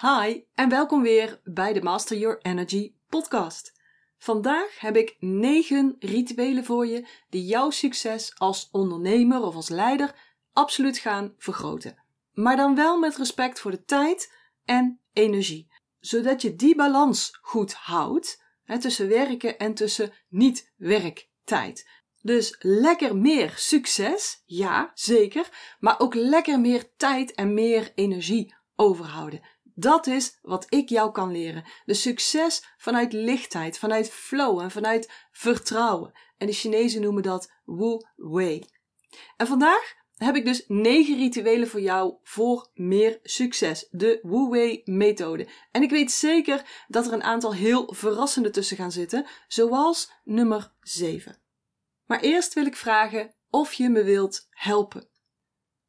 Hi en welkom weer bij de Master Your Energy podcast. Vandaag heb ik 9 rituelen voor je die jouw succes als ondernemer of als leider absoluut gaan vergroten. Maar dan wel met respect voor de tijd en energie, zodat je die balans goed houdt hè, tussen werken en tussen niet-werktijd. Dus lekker meer succes, ja, zeker, maar ook lekker meer tijd en meer energie overhouden. Dat is wat ik jou kan leren. De succes vanuit lichtheid, vanuit flow en vanuit vertrouwen. En de Chinezen noemen dat Wu Wei. En vandaag heb ik dus negen rituelen voor jou voor meer succes. De Wu Wei methode. En ik weet zeker dat er een aantal heel verrassende tussen gaan zitten, zoals nummer 7. Maar eerst wil ik vragen of je me wilt helpen.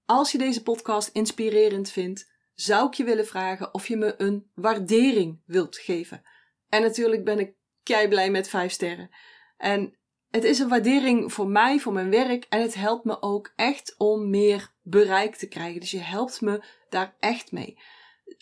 Als je deze podcast inspirerend vindt, zou ik je willen vragen of je me een waardering wilt geven. En natuurlijk ben ik kei blij met 5 sterren. En het is een waardering voor mij, voor mijn werk. En het helpt me ook echt om meer bereik te krijgen. Dus je helpt me daar echt mee.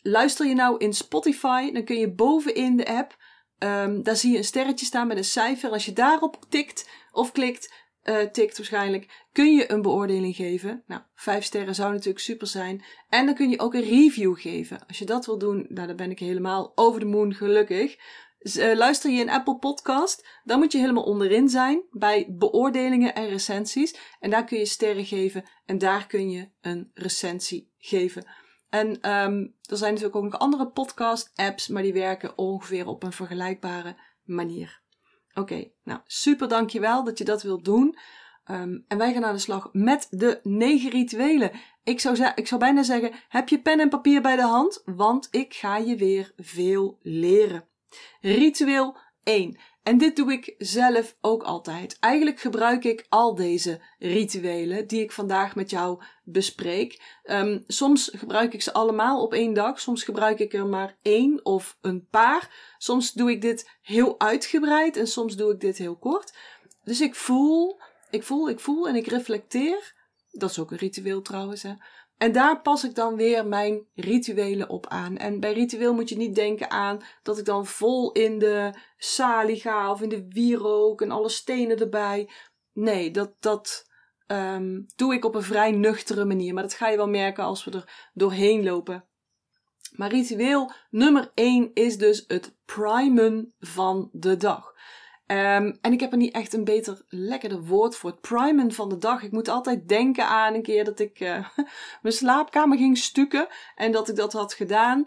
Luister je nou in Spotify, dan kun je bovenin de app, um, daar zie je een sterretje staan met een cijfer. Als je daarop tikt of klikt, uh, tikt waarschijnlijk, kun je een beoordeling geven. Nou, vijf sterren zou natuurlijk super zijn. En dan kun je ook een review geven. Als je dat wil doen, nou, dan ben ik helemaal over de moon gelukkig. Uh, luister je in Apple Podcast, dan moet je helemaal onderin zijn bij beoordelingen en recensies. En daar kun je sterren geven en daar kun je een recensie geven. En um, er zijn natuurlijk ook nog andere podcast-apps, maar die werken ongeveer op een vergelijkbare manier. Oké, nou super dankjewel dat je dat wilt doen. Um, en wij gaan aan de slag met de negen rituelen. Ik zou, ik zou bijna zeggen, heb je pen en papier bij de hand? Want ik ga je weer veel leren. Ritueel 1. En dit doe ik zelf ook altijd. Eigenlijk gebruik ik al deze rituelen die ik vandaag met jou bespreek. Um, soms gebruik ik ze allemaal op één dag. Soms gebruik ik er maar één of een paar. Soms doe ik dit heel uitgebreid en soms doe ik dit heel kort. Dus ik voel, ik voel, ik voel en ik reflecteer. Dat is ook een ritueel trouwens. Hè. En daar pas ik dan weer mijn rituelen op aan. En bij ritueel moet je niet denken aan dat ik dan vol in de salie ga of in de wierook en alle stenen erbij. Nee, dat, dat um, doe ik op een vrij nuchtere manier. Maar dat ga je wel merken als we er doorheen lopen. Maar ritueel nummer 1 is dus het primen van de dag. Um, en ik heb er niet echt een beter, lekkerder woord voor. Het primen van de dag. Ik moet altijd denken aan een keer dat ik uh, mijn slaapkamer ging stukken. En dat ik dat had gedaan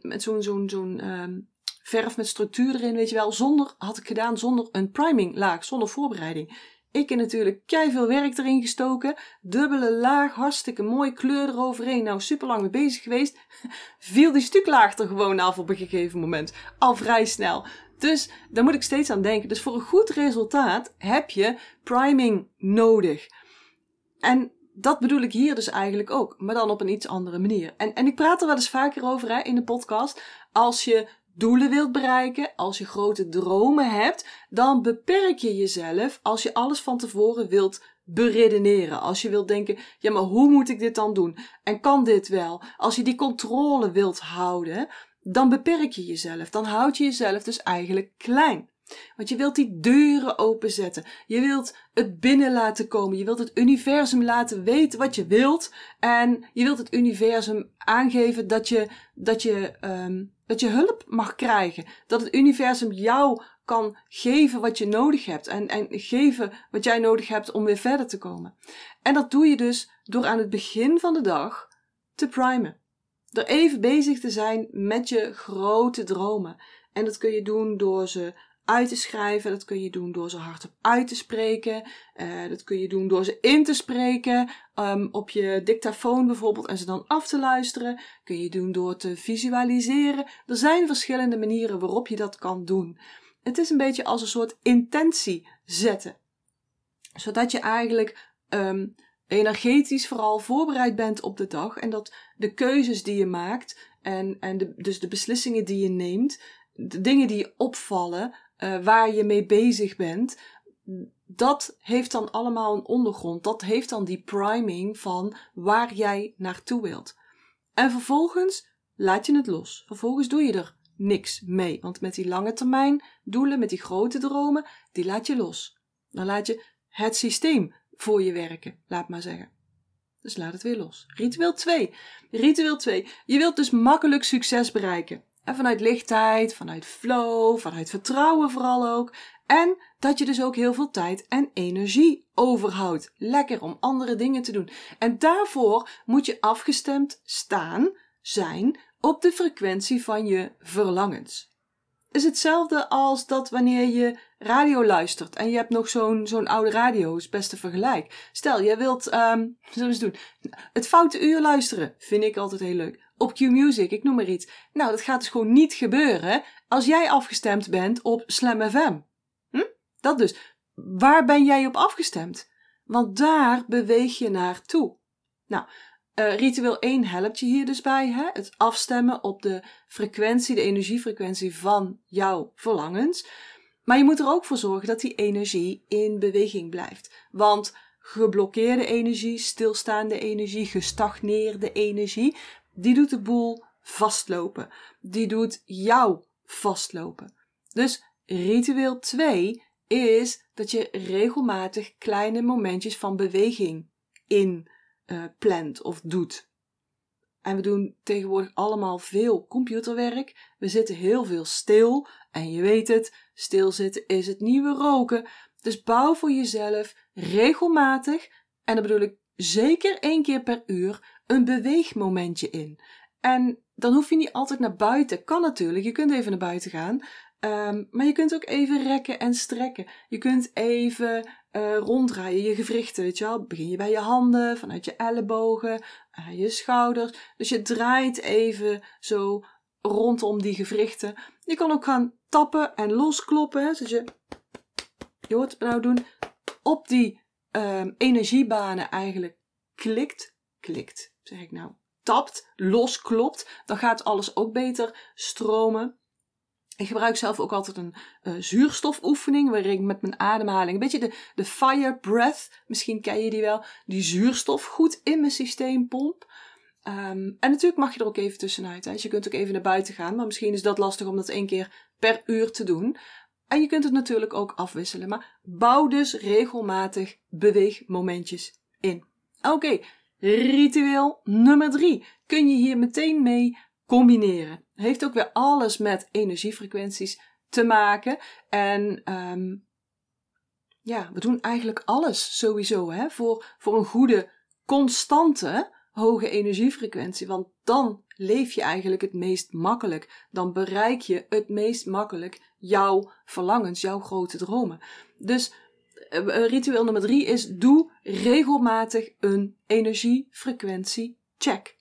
met zo'n zo'n zo'n um, verf met structuur erin, weet je wel. Zonder, had ik gedaan zonder een priming laag, zonder voorbereiding. Ik heb natuurlijk kei veel werk erin gestoken. Dubbele laag, hartstikke mooi, kleur eroverheen. Nou, super lang mee bezig geweest. Viel die stuklaag er gewoon af op een gegeven moment. Al vrij snel. Dus daar moet ik steeds aan denken. Dus voor een goed resultaat heb je priming nodig. En dat bedoel ik hier dus eigenlijk ook, maar dan op een iets andere manier. En, en ik praat er wel eens vaker over hè, in de podcast. Als je doelen wilt bereiken, als je grote dromen hebt, dan beperk je jezelf als je alles van tevoren wilt beredeneren. Als je wilt denken, ja, maar hoe moet ik dit dan doen? En kan dit wel? Als je die controle wilt houden, dan beperk je jezelf. Dan houd je jezelf dus eigenlijk klein. Want je wilt die deuren openzetten. Je wilt het binnen laten komen. Je wilt het universum laten weten wat je wilt. En je wilt het universum aangeven dat je, dat je, um, dat je hulp mag krijgen. Dat het universum jou kan geven wat je nodig hebt. En, en geven wat jij nodig hebt om weer verder te komen. En dat doe je dus door aan het begin van de dag te primen er even bezig te zijn met je grote dromen. En dat kun je doen door ze uit te schrijven. Dat kun je doen door ze hardop uit te spreken. Uh, dat kun je doen door ze in te spreken. Um, op je dictafoon bijvoorbeeld en ze dan af te luisteren. Kun je doen door te visualiseren. Er zijn verschillende manieren waarop je dat kan doen. Het is een beetje als een soort intentie zetten. Zodat je eigenlijk um, energetisch vooral voorbereid bent op de dag en dat de keuzes die je maakt en, en de, dus de beslissingen die je neemt, de dingen die je opvallen, uh, waar je mee bezig bent, dat heeft dan allemaal een ondergrond. Dat heeft dan die priming van waar jij naartoe wilt. En vervolgens laat je het los. Vervolgens doe je er niks mee. Want met die lange termijn doelen, met die grote dromen, die laat je los. Dan laat je het systeem voor je werken, laat maar zeggen. Dus laat het weer los. Ritueel 2. Ritueel 2. Je wilt dus makkelijk succes bereiken. En vanuit lichtheid, vanuit flow, vanuit vertrouwen vooral ook. En dat je dus ook heel veel tijd en energie overhoudt. Lekker om andere dingen te doen. En daarvoor moet je afgestemd staan, zijn op de frequentie van je verlangens. Is hetzelfde als dat wanneer je radio luistert en je hebt nog zo'n zo'n oude radio, is best te vergelijk. Stel, jij wilt, um, zullen eens doen, het foute uur luisteren, vind ik altijd heel leuk. Op Q-Music, ik noem maar iets. Nou, dat gaat dus gewoon niet gebeuren als jij afgestemd bent op Slam FM. Hm? Dat dus. Waar ben jij op afgestemd? Want daar beweeg je naartoe. Nou, uh, ritueel 1 helpt je hier dus bij. Hè? Het afstemmen op de frequentie, de energiefrequentie van jouw verlangens. Maar je moet er ook voor zorgen dat die energie in beweging blijft. Want geblokkeerde energie, stilstaande energie, gestagneerde energie, die doet de boel vastlopen. Die doet jou vastlopen. Dus ritueel 2 is dat je regelmatig kleine momentjes van beweging in uh, plant of doet. En we doen tegenwoordig allemaal veel computerwerk. We zitten heel veel stil. En je weet het, stilzitten is het nieuwe roken. Dus bouw voor jezelf regelmatig, en dat bedoel ik zeker één keer per uur, een beweegmomentje in. En dan hoef je niet altijd naar buiten. Kan natuurlijk, je kunt even naar buiten gaan. Um, maar je kunt ook even rekken en strekken. Je kunt even uh, ronddraaien, je gewrichten, weet je wel. Begin je bij je handen, vanuit je ellebogen, je schouders. Dus je draait even zo rondom die gewrichten. Je kan ook gaan tappen en loskloppen, hè, zodat je, je hoort het nou doen, op die um, energiebanen eigenlijk klikt, klikt, zeg ik nou, tapt, losklopt. Dan gaat alles ook beter stromen. Ik gebruik zelf ook altijd een uh, zuurstofoefening, waarin ik met mijn ademhaling, een beetje de, de fire breath, misschien ken je die wel, die zuurstof goed in mijn systeem pomp. Um, en natuurlijk mag je er ook even tussenuit. Hè. Dus je kunt ook even naar buiten gaan, maar misschien is dat lastig om dat één keer per uur te doen. En je kunt het natuurlijk ook afwisselen, maar bouw dus regelmatig beweegmomentjes in. Oké, ritueel nummer drie. Kun je hier meteen mee combineren. Heeft ook weer alles met energiefrequenties te maken. En um, ja, we doen eigenlijk alles sowieso hè, voor, voor een goede, constante, hoge energiefrequentie. Want dan leef je eigenlijk het meest makkelijk. Dan bereik je het meest makkelijk jouw verlangens, jouw grote dromen. Dus uh, ritueel nummer drie is: doe regelmatig een energiefrequentie check.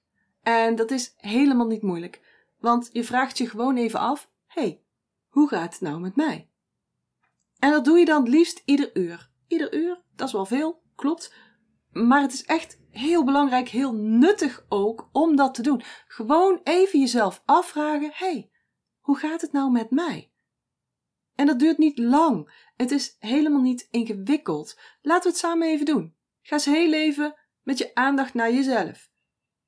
En dat is helemaal niet moeilijk, want je vraagt je gewoon even af: hey, hoe gaat het nou met mij? En dat doe je dan liefst ieder uur. Ieder uur, dat is wel veel, klopt. Maar het is echt heel belangrijk, heel nuttig ook om dat te doen. Gewoon even jezelf afvragen: hey, hoe gaat het nou met mij? En dat duurt niet lang. Het is helemaal niet ingewikkeld. Laten we het samen even doen. Ga eens heel even met je aandacht naar jezelf.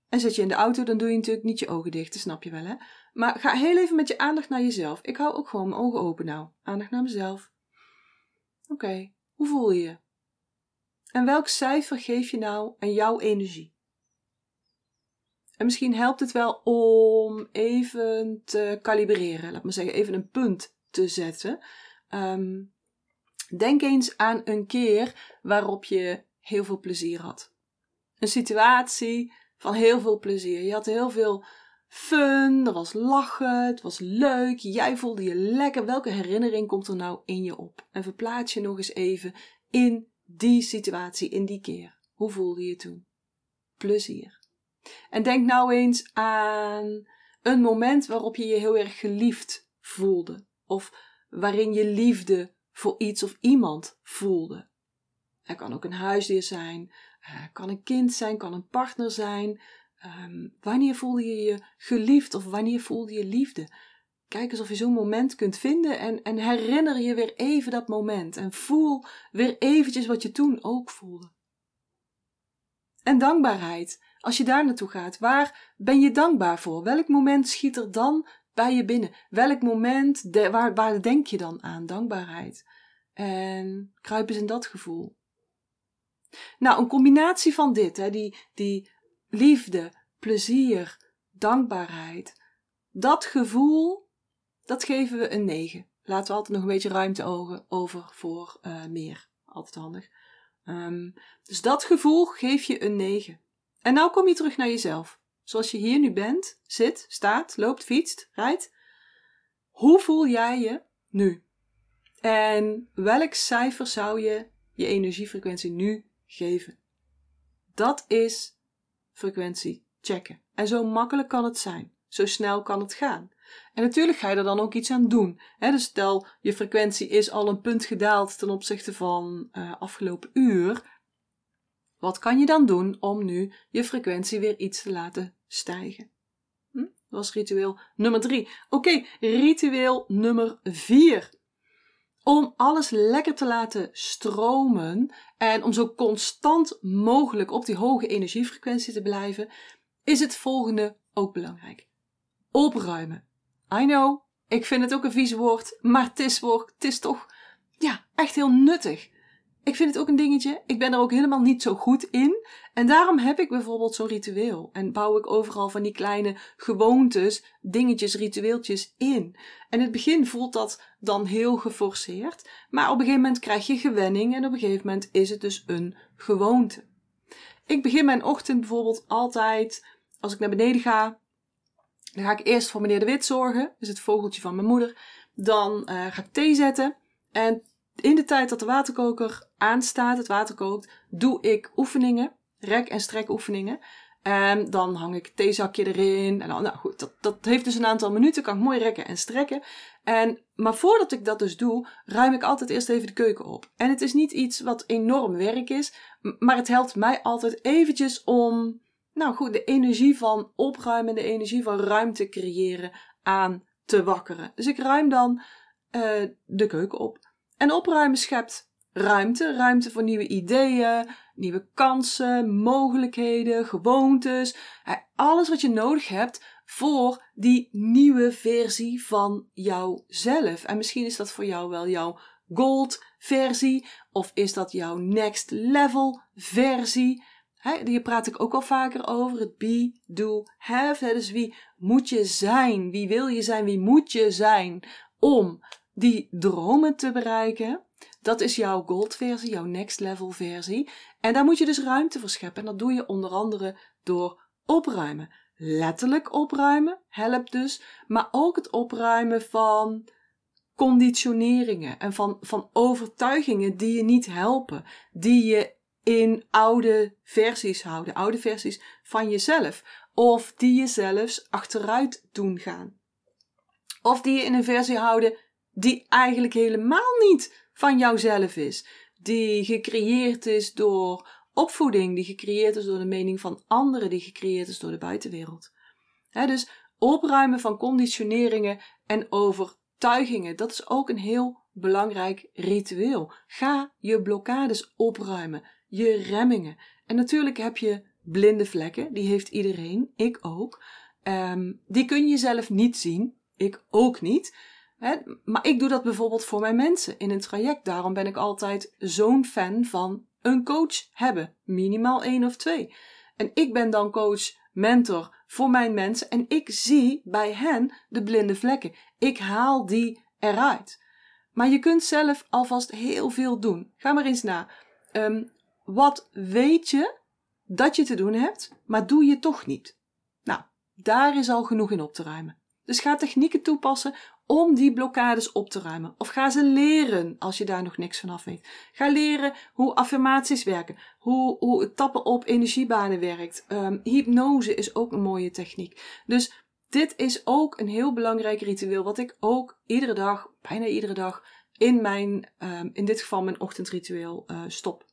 En zit je in de auto, dan doe je natuurlijk niet je ogen dicht, dat snap je wel, hè? Maar ga heel even met je aandacht naar jezelf. Ik hou ook gewoon mijn ogen open nou. Aandacht naar mezelf. Oké, hoe voel je je? En welk cijfer geef je nou aan jouw energie? En misschien helpt het wel om even te kalibreren, laat maar zeggen, even een punt te zetten. Um, denk eens aan een keer waarop je heel veel plezier had. Een situatie van heel veel plezier. Je had heel veel fun, er was lachen, het was leuk, jij voelde je lekker. Welke herinnering komt er nou in je op? En verplaats je nog eens even in die situatie, in die keer. Hoe voelde je toen? Plezier. En denk nou eens aan een moment waarop je je heel erg geliefd voelde. Of waarin je liefde voor iets of iemand voelde. Het kan ook een huisdier zijn, uh, kan een kind zijn, kan een partner zijn. Um, wanneer voelde je je geliefd of wanneer voelde je liefde? Kijk eens of je zo'n moment kunt vinden en, en herinner je weer even dat moment. En voel weer eventjes wat je toen ook voelde. En dankbaarheid. Als je daar naartoe gaat, waar ben je dankbaar voor? Welk moment schiet er dan bij je binnen? Welk moment, waar, waar denk je dan aan? Dankbaarheid. En kruip eens in dat gevoel. Nou, een combinatie van dit, hè, die, die liefde, plezier, dankbaarheid. Dat gevoel, dat geven we een 9. Laten we altijd nog een beetje ruimte over voor uh, meer. Altijd handig. Um, dus dat gevoel geef je een 9. En nou kom je terug naar jezelf. Zoals je hier nu bent, zit, staat, loopt, fietst, rijdt. Hoe voel jij je nu? En welk cijfer zou je je energiefrequentie nu geven? Dat is frequentie checken. En zo makkelijk kan het zijn. Zo snel kan het gaan. En natuurlijk ga je er dan ook iets aan doen. dus stel, je frequentie is al een punt gedaald ten opzichte van uh, afgelopen uur. Wat kan je dan doen om nu je frequentie weer iets te laten stijgen? Hm? Dat was ritueel nummer drie. Oké, ritueel nummer vier. Om alles lekker te laten stromen en om zo constant mogelijk op die hoge energiefrequentie te blijven, is het volgende ook belangrijk. Opruimen. I know, ik vind het ook een vies woord, maar het is, het is toch ja, echt heel nuttig. Ik vind het ook een dingetje. Ik ben er ook helemaal niet zo goed in. En daarom heb ik bijvoorbeeld zo'n ritueel. En bouw ik overal van die kleine gewoontes, dingetjes, ritueeltjes in. En in het begin voelt dat dan heel geforceerd. Maar op een gegeven moment krijg je gewenning. En op een gegeven moment is het dus een gewoonte. Ik begin mijn ochtend bijvoorbeeld altijd, als ik naar beneden ga, dan ga ik eerst voor meneer de Wit zorgen. Dus het vogeltje van mijn moeder. Dan uh, ga ik thee zetten. En in de tijd dat de waterkoker aanstaat, het water kookt, doe ik oefeningen, rek- en strek oefeningen. En dan hang ik het theezakje erin. En nou goed, dat, dat heeft dus een aantal minuten, kan ik mooi rekken en strekken. En, maar voordat ik dat dus doe, ruim ik altijd eerst even de keuken op. En het is niet iets wat enorm werk is, maar het helpt mij altijd eventjes om, nou goed, de energie van opruimen, de energie van ruimte creëren aan te wakkeren. Dus ik ruim dan uh, de keuken op. En opruimen schept ruimte. Ruimte voor nieuwe ideeën, nieuwe kansen, mogelijkheden, gewoontes. Alles wat je nodig hebt voor die nieuwe versie van jouzelf. En misschien is dat voor jou wel jouw gold versie of is dat jouw next level versie. Hier praat ik ook al vaker over. Het be, do, have. Dus wie moet je zijn? Wie wil je zijn? Wie moet je zijn om die dromen te bereiken. Dat is jouw gold versie, jouw next level versie. En daar moet je dus ruimte voor scheppen. En dat doe je onder andere door opruimen. Letterlijk opruimen helpt dus, maar ook het opruimen van conditioneringen en van, van overtuigingen die je niet helpen, die je in oude versies houden, oude versies van jezelf, of die je zelfs achteruit doen gaan. Of die je in een versie houden die eigenlijk helemaal niet van jouzelf is. Die gecreëerd is door opvoeding, die gecreëerd is door de mening van anderen, die gecreëerd is door de buitenwereld. dus opruimen van conditioneringen en overtuigingen, dat is ook een heel belangrijk ritueel. Ga je blokkades opruimen, je remmingen. En natuurlijk heb je blinde vlekken, die heeft iedereen, ik ook. Ehm, die kun je zelf niet zien, ik ook niet maar ik doe dat bijvoorbeeld voor mijn mensen in een traject. Daarom ben ik altijd zo'n fan van een coach hebben. Minimaal één of twee. En ik ben dan coach, mentor voor mijn mensen. En ik zie bij hen de blinde vlekken. Ik haal die eruit. Maar je kunt zelf alvast heel veel doen. Ga maar eens na. Ehm, wat weet je dat je te doen hebt, maar doe je toch niet? Nou, daar is al genoeg in op te ruimen. Dus ga technieken toepassen om die blokkades op te ruimen. Of ga ze leren als je daar nog niks van af weet. Ga leren hoe affirmaties werken, hoe, hoe het tappen op energiebanen werkt. Um, hypnose is ook een mooie techniek. Dus dit is ook een heel belangrijk ritueel, wat ik ook iedere dag, bijna iedere dag, in mijn, um, in dit geval mijn ochtendritueel uh, stop.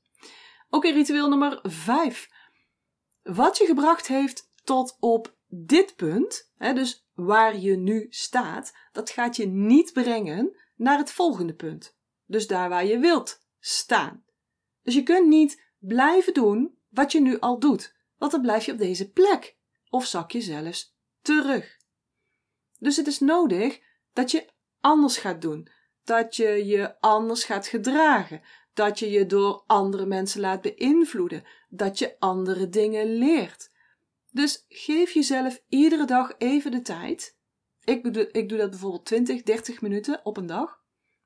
Oké, ritueel nummer 5. Wat je gebracht heeft tot op dit punt, hè, dus waar je nu staat, dat gaat je niet brengen naar het volgende punt. Dus daar waar je wilt staan. Dus je kunt niet blijven doen wat je nu al doet. want dan blijf je op deze plek of zak je zelfs terug. Dus het is nodig dat je anders gaat doen, dat je je anders gaat gedragen, dat je je door andere mensen laat beïnvloeden, dat je andere dingen leert. Dus geef jezelf iedere dag even de tijd. Ik doe, ik doe dat bijvoorbeeld 20, 30 minuten op een dag,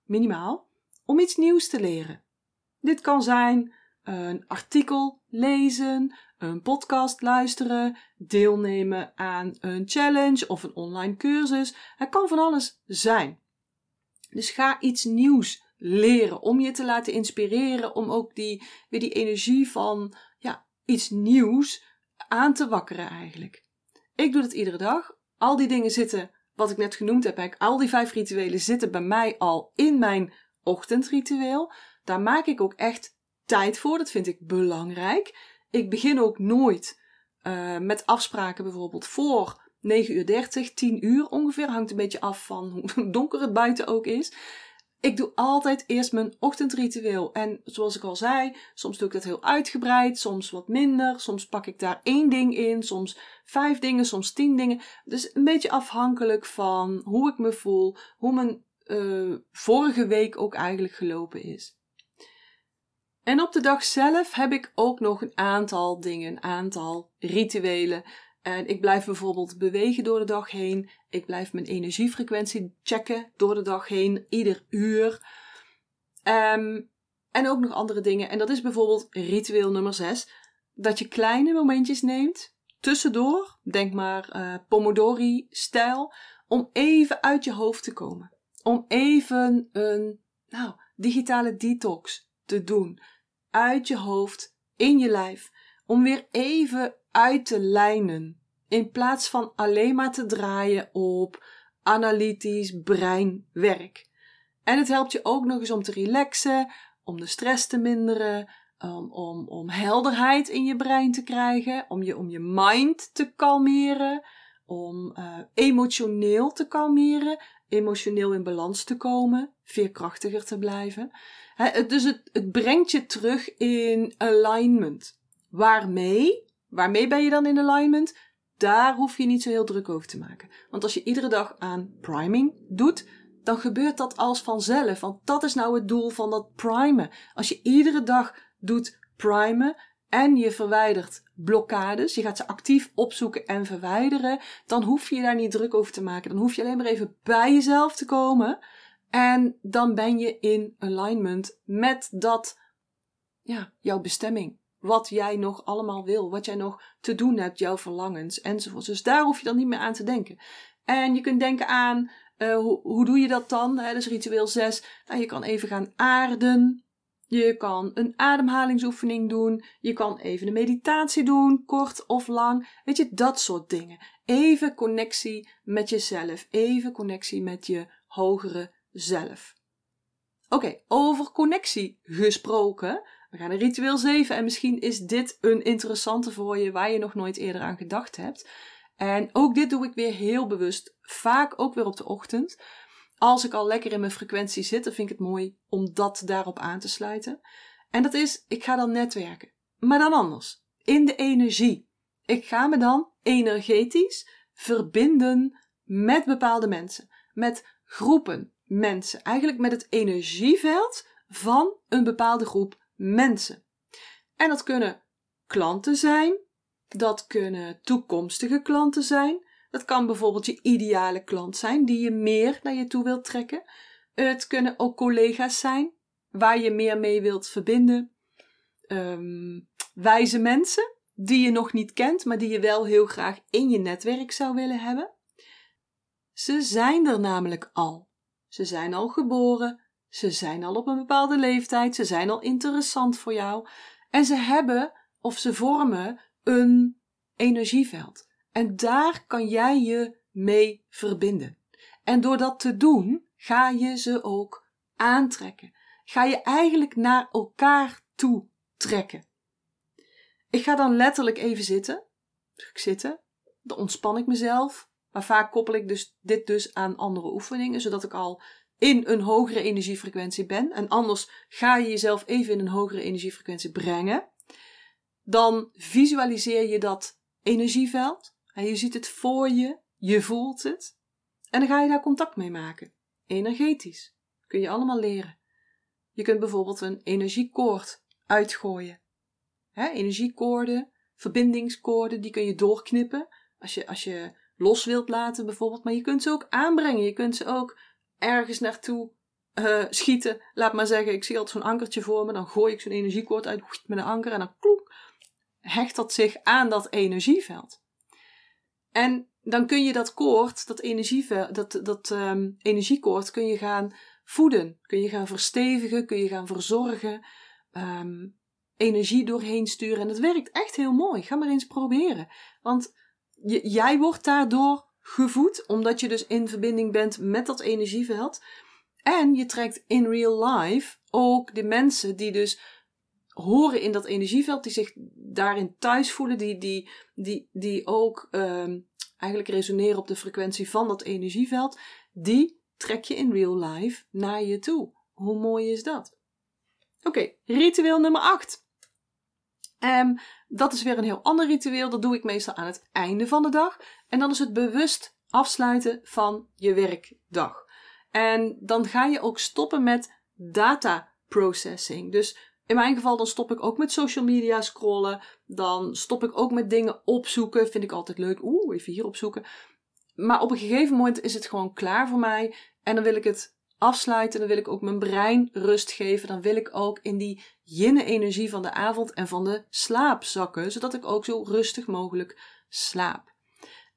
minimaal, om iets nieuws te leren. Dit kan zijn een artikel lezen, een podcast luisteren, deelnemen aan een challenge of een online cursus. Het kan van alles zijn. Dus ga iets nieuws leren om je te laten inspireren, om ook die, weer die energie van ja, iets nieuws aan te wakkeren eigenlijk. Ik doe dat iedere dag. Al die dingen zitten, wat ik net genoemd heb, al die vijf rituelen zitten bij mij al in mijn ochtendritueel. Daar maak ik ook echt tijd voor. Dat vind ik belangrijk. Ik begin ook nooit uh, met afspraken bijvoorbeeld voor 9 uur 30, 10 uur ongeveer. Hangt een beetje af van hoe donker het buiten ook is. Ik doe altijd eerst mijn ochtendritueel. En zoals ik al zei, soms doe ik dat heel uitgebreid, soms wat minder. Soms pak ik daar één ding in, soms vijf dingen, soms tien dingen. Dus een beetje afhankelijk van hoe ik me voel, hoe mijn uh, vorige week ook eigenlijk gelopen is. En op de dag zelf heb ik ook nog een aantal dingen, een aantal rituelen. En ik blijf bijvoorbeeld bewegen door de dag heen. Ik blijf mijn energiefrequentie checken door de dag heen, ieder uur. Um, en ook nog andere dingen. En dat is bijvoorbeeld ritueel nummer 6. Dat je kleine momentjes neemt, tussendoor, denk maar uh, Pomodori-stijl, om even uit je hoofd te komen. Om even een nou, digitale detox te doen uit je hoofd, in je lijf, om weer even uit te lijnen. In plaats van alleen maar te draaien op analytisch breinwerk. En het helpt je ook nog eens om te relaxen, om de stress te minderen, om, om, om helderheid in je brein te krijgen, om je, om je mind te kalmeren, om uh, emotioneel te kalmeren, emotioneel in balans te komen, veerkrachtiger te blijven dus het, het brengt je terug in alignment. Waarmee? Waarmee ben je dan in alignment? Daar hoef je niet zo heel druk over te maken. Want als je iedere dag aan priming doet, dan gebeurt dat als vanzelf. Want dat is nou het doel van dat primen. Als je iedere dag doet primen en je verwijdert blokkades, je gaat ze actief opzoeken en verwijderen, dan hoef je daar niet druk over te maken. Dan hoef je alleen maar even bij jezelf te komen en dan ben je in alignment met dat, ja, jouw bestemming. Wat jij nog allemaal wil, wat jij nog te doen hebt, jouw verlangens enzovoort. Dus daar hoef je dan niet meer aan te denken. En je kunt denken aan, uh, hoe, hoe doe je dat dan? Hè, dus ritueel 6. Nou, je kan even gaan aarden. Je kan een ademhalingsoefening doen. Je kan even een meditatie doen, kort of lang. Weet je, dat soort dingen. Even connectie met jezelf. Even connectie met je hogere zelf. Oké, over connectie gesproken. We gaan naar ritueel 7 en misschien is dit een interessante voor je waar je nog nooit eerder aan gedacht hebt. En ook dit doe ik weer heel bewust, vaak ook weer op de ochtend. Als ik al lekker in mijn frequentie zit, dan vind ik het mooi om dat daarop aan te sluiten. En dat is, ik ga dan netwerken. Maar dan anders. In de energie. Ik ga me dan energetisch verbinden met bepaalde mensen. Met groepen, mensen. Eigenlijk met het energieveld van een bepaalde groep mensen. En dat kunnen klanten zijn, dat kunnen toekomstige klanten zijn. Dat kan bijvoorbeeld je ideale klant zijn die je meer naar je toe wilt trekken. Het kunnen ook collega's zijn waar je meer mee wilt verbinden. Um, wijze mensen die je nog niet kent, maar die je wel heel graag in je netwerk zou willen hebben. Ze zijn er namelijk al. Ze zijn al geboren, ze zijn al op een bepaalde leeftijd, ze zijn al interessant voor jou en ze hebben of ze vormen een energieveld. En daar kan jij je mee verbinden. En door dat te doen, ga je ze ook aantrekken. Ga je eigenlijk naar elkaar toe trekken. Ik ga dan letterlijk even zitten. Ik zitten. Dan ontspan ik mezelf. Maar vaak koppel ik dus dit dus aan andere oefeningen, zodat ik al in een hogere energiefrequentie ben. En anders ga je jezelf even in een hogere energiefrequentie brengen. dan visualiseer je dat energieveld. En je ziet het voor je, je voelt het. En dan ga je daar contact mee maken. Energetisch. Kun je allemaal leren. Je kunt bijvoorbeeld een energiekoord uitgooien. Energiekoorden, verbindingskoorden, die kun je doorknippen. Als je, als je los wilt laten bijvoorbeeld. Maar je kunt ze ook aanbrengen. Je kunt ze ook ergens naartoe uh, schieten. Laat maar zeggen, ik zie altijd zo'n ankertje voor me. Dan gooi ik zo'n energiekoord uit met een anker. En dan kloek, hecht dat zich aan dat energieveld. En dan kun je dat koord, dat, energieveld, dat, dat um, energiekoord, kun je gaan voeden. Kun je gaan verstevigen, kun je gaan verzorgen. Um, energie doorheen sturen. En dat werkt echt heel mooi. Ga maar eens proberen. Want jij wordt daardoor gevoed, omdat je dus in verbinding bent met dat energieveld. En je trekt in real life ook de mensen die dus horen in dat energieveld, die zich daarin thuis voelen, die, die, die, die ook um, eigenlijk resoneren op de frequentie van dat energieveld, die trek je in real life naar je toe. Hoe mooi is dat? Oké, ritueel nummer 8. Um, dat is weer een heel ander ritueel. Dat doe ik meestal aan het einde van de dag. En dan is het bewust afsluiten van je werkdag. En dan ga je ook stoppen met data processing. Dus in mijn geval dan stop ik ook met social media scrollen. Dan stop ik ook met dingen opzoeken. Vind ik altijd leuk. Oeh, even hier opzoeken. Maar op een gegeven moment is het gewoon klaar voor mij. En dan wil ik het afsluiten. Dan wil ik ook mijn brein rust geven. Dan wil ik ook in die jinne energie van de avond en van de slaap zakken. Zodat ik ook zo rustig mogelijk slaap.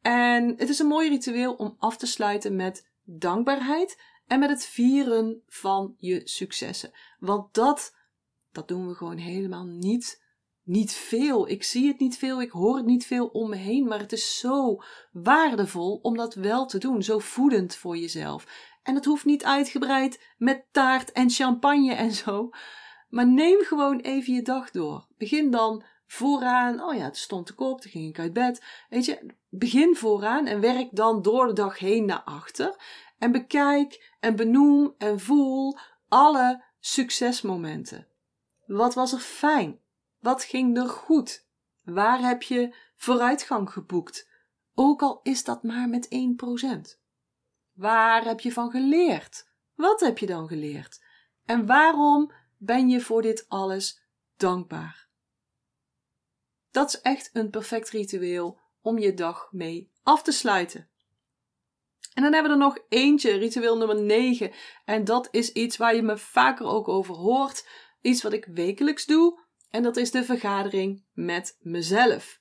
En het is een mooi ritueel om af te sluiten met dankbaarheid en met het vieren van je successen. Want dat, dat doen we gewoon helemaal niet, niet veel. Ik zie het niet veel, ik hoor het niet veel om me heen, maar het is zo waardevol om dat wel te doen, zo voedend voor jezelf. En het hoeft niet uitgebreid met taart en champagne en zo. Maar neem gewoon even je dag door. Begin dan vooraan. Oh ja, het stond te koop, toen ging ik uit bed. Weet je, begin vooraan en werk dan door de dag heen naar achter. En bekijk en benoem en voel alle succesmomenten. Wat was er fijn? Wat ging er goed? Waar heb je vooruitgang geboekt? Ook al is dat maar met 1%. Waar heb je van geleerd? Wat heb je dan geleerd? En waarom ben je voor dit alles dankbaar? Dat is echt een perfect ritueel om je dag mee af te sluiten. En dan hebben we er nog eentje, ritueel nummer 9. En dat is iets waar je me vaker ook over hoort. Iets wat ik wekelijks doe. En dat is de vergadering met mezelf.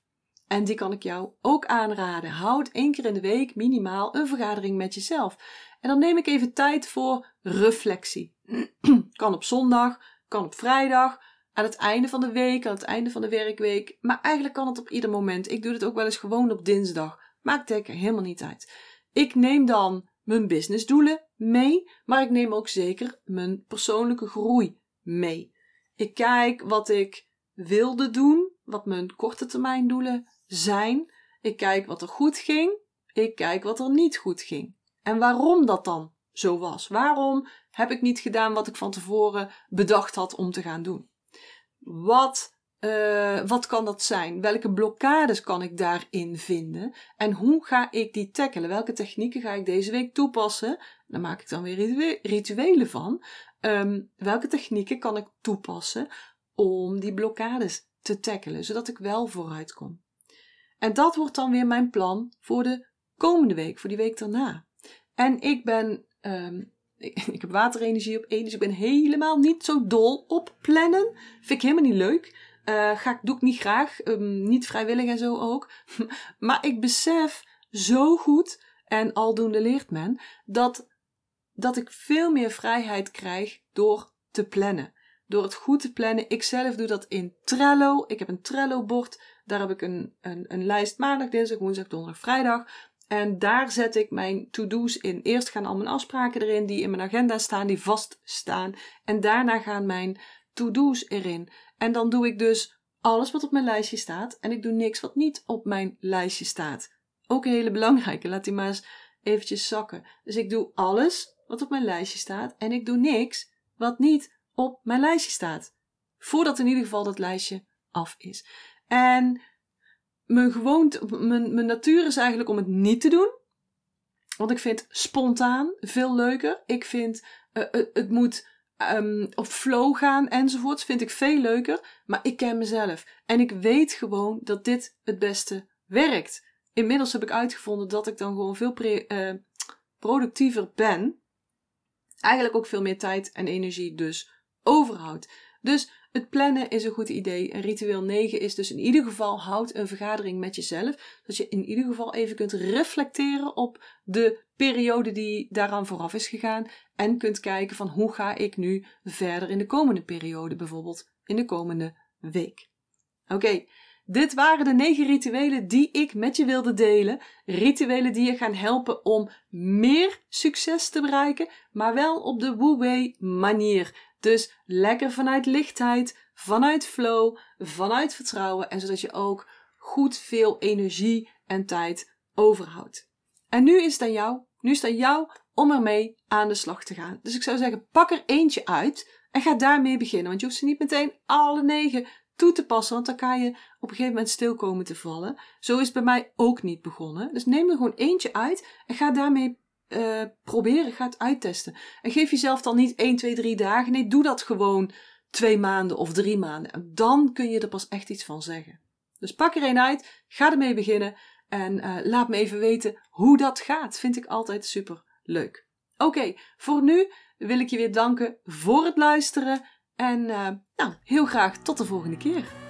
En die kan ik jou ook aanraden. Houd één keer in de week minimaal een vergadering met jezelf. En dan neem ik even tijd voor reflectie. kan op zondag, kan op vrijdag, aan het einde van de week, aan het einde van de werkweek. Maar eigenlijk kan het op ieder moment. Ik doe het ook wel eens gewoon op dinsdag. Maakt helemaal niet uit. Ik neem dan mijn businessdoelen mee, maar ik neem ook zeker mijn persoonlijke groei mee. Ik kijk wat ik wilde doen, wat mijn korte termijn doelen zijn. Ik kijk wat er goed ging. Ik kijk wat er niet goed ging. En waarom dat dan zo was. Waarom heb ik niet gedaan wat ik van tevoren bedacht had om te gaan doen? Wat, uh, wat kan dat zijn? Welke blokkades kan ik daarin vinden? En hoe ga ik die tackelen? Welke technieken ga ik deze week toepassen? Daar maak ik dan weer rituelen van. Um, welke technieken kan ik toepassen om die blokkades te tackelen, zodat ik wel vooruit kom? En dat wordt dan weer mijn plan voor de komende week, voor die week daarna. En ik ben, um, ik, ik, heb waterenergie op één, dus ik ben helemaal niet zo dol op plannen. Vind ik helemaal niet leuk. Uh, ga, doe ik niet graag, um, niet vrijwillig en zo ook. maar ik besef zo goed, en aldoende leert men, dat, dat ik veel meer vrijheid krijg door te plannen. Door het goed te plannen. Ik zelf doe dat in Trello. Ik heb een Trello-bord daar heb ik een, een, een lijst maandag, dinsdag, woensdag, donderdag, vrijdag. En daar zet ik mijn to-do's in. Eerst gaan al mijn afspraken erin die in mijn agenda staan, die vaststaan. En daarna gaan mijn to-do's erin. En dan doe ik dus alles wat op mijn lijstje staat. En ik doe niks wat niet op mijn lijstje staat. Ook een hele belangrijke. Laat die maar eens eventjes zakken. Dus ik doe alles wat op mijn lijstje staat. En ik doe niks wat niet op mijn lijstje staat. Voordat in ieder geval dat lijstje af is. En mijn gewoonte, mijn, mijn natuur is eigenlijk om het niet te doen. Want ik vind spontaan veel leuker. Ik vind uh, het moet um, op flow gaan enzovoorts. Vind ik veel leuker. Maar ik ken mezelf. En ik weet gewoon dat dit het beste werkt. Inmiddels heb ik uitgevonden dat ik dan gewoon veel uh, productiever ben. Eigenlijk ook veel meer tijd en energie dus overhoud. Dus het plannen is een goed idee. Ritueel 9 is dus in ieder geval houd een vergadering met jezelf. Dat je in ieder geval even kunt reflecteren op de periode die daaraan vooraf is gegaan. En kunt kijken van hoe ga ik nu verder in de komende periode, bijvoorbeeld in de komende week. Oké, dit waren de negen rituelen die ik met je wilde delen. Rituelen die je gaan helpen om meer succes te bereiken, maar wel op de Wu-Wei manier. Dus lekker vanuit lichtheid, vanuit flow, vanuit vertrouwen en zodat je ook goed veel energie en tijd overhoudt. En nu is het aan jou, nu is het aan jou om ermee aan de slag te gaan. Dus ik zou zeggen, pak er eentje uit en ga daarmee beginnen. Want je hoeft ze niet meteen alle negen toe te passen, want dan kan je op een gegeven moment stil komen te vallen. Zo is het bij mij ook niet begonnen. Dus neem er gewoon eentje uit en ga daarmee uh, proberen, ga het uittesten. En geef jezelf dan niet 1, 2, 3 dagen. Nee, doe dat gewoon twee maanden of drie maanden. En dan kun je er pas echt iets van zeggen. Dus pak er een uit, ga ermee beginnen en uh, laat me even weten hoe dat gaat. Vind ik altijd super leuk. Oké, voor nu wil ik je weer danken voor het luisteren. En uh, nou, heel graag tot de volgende keer.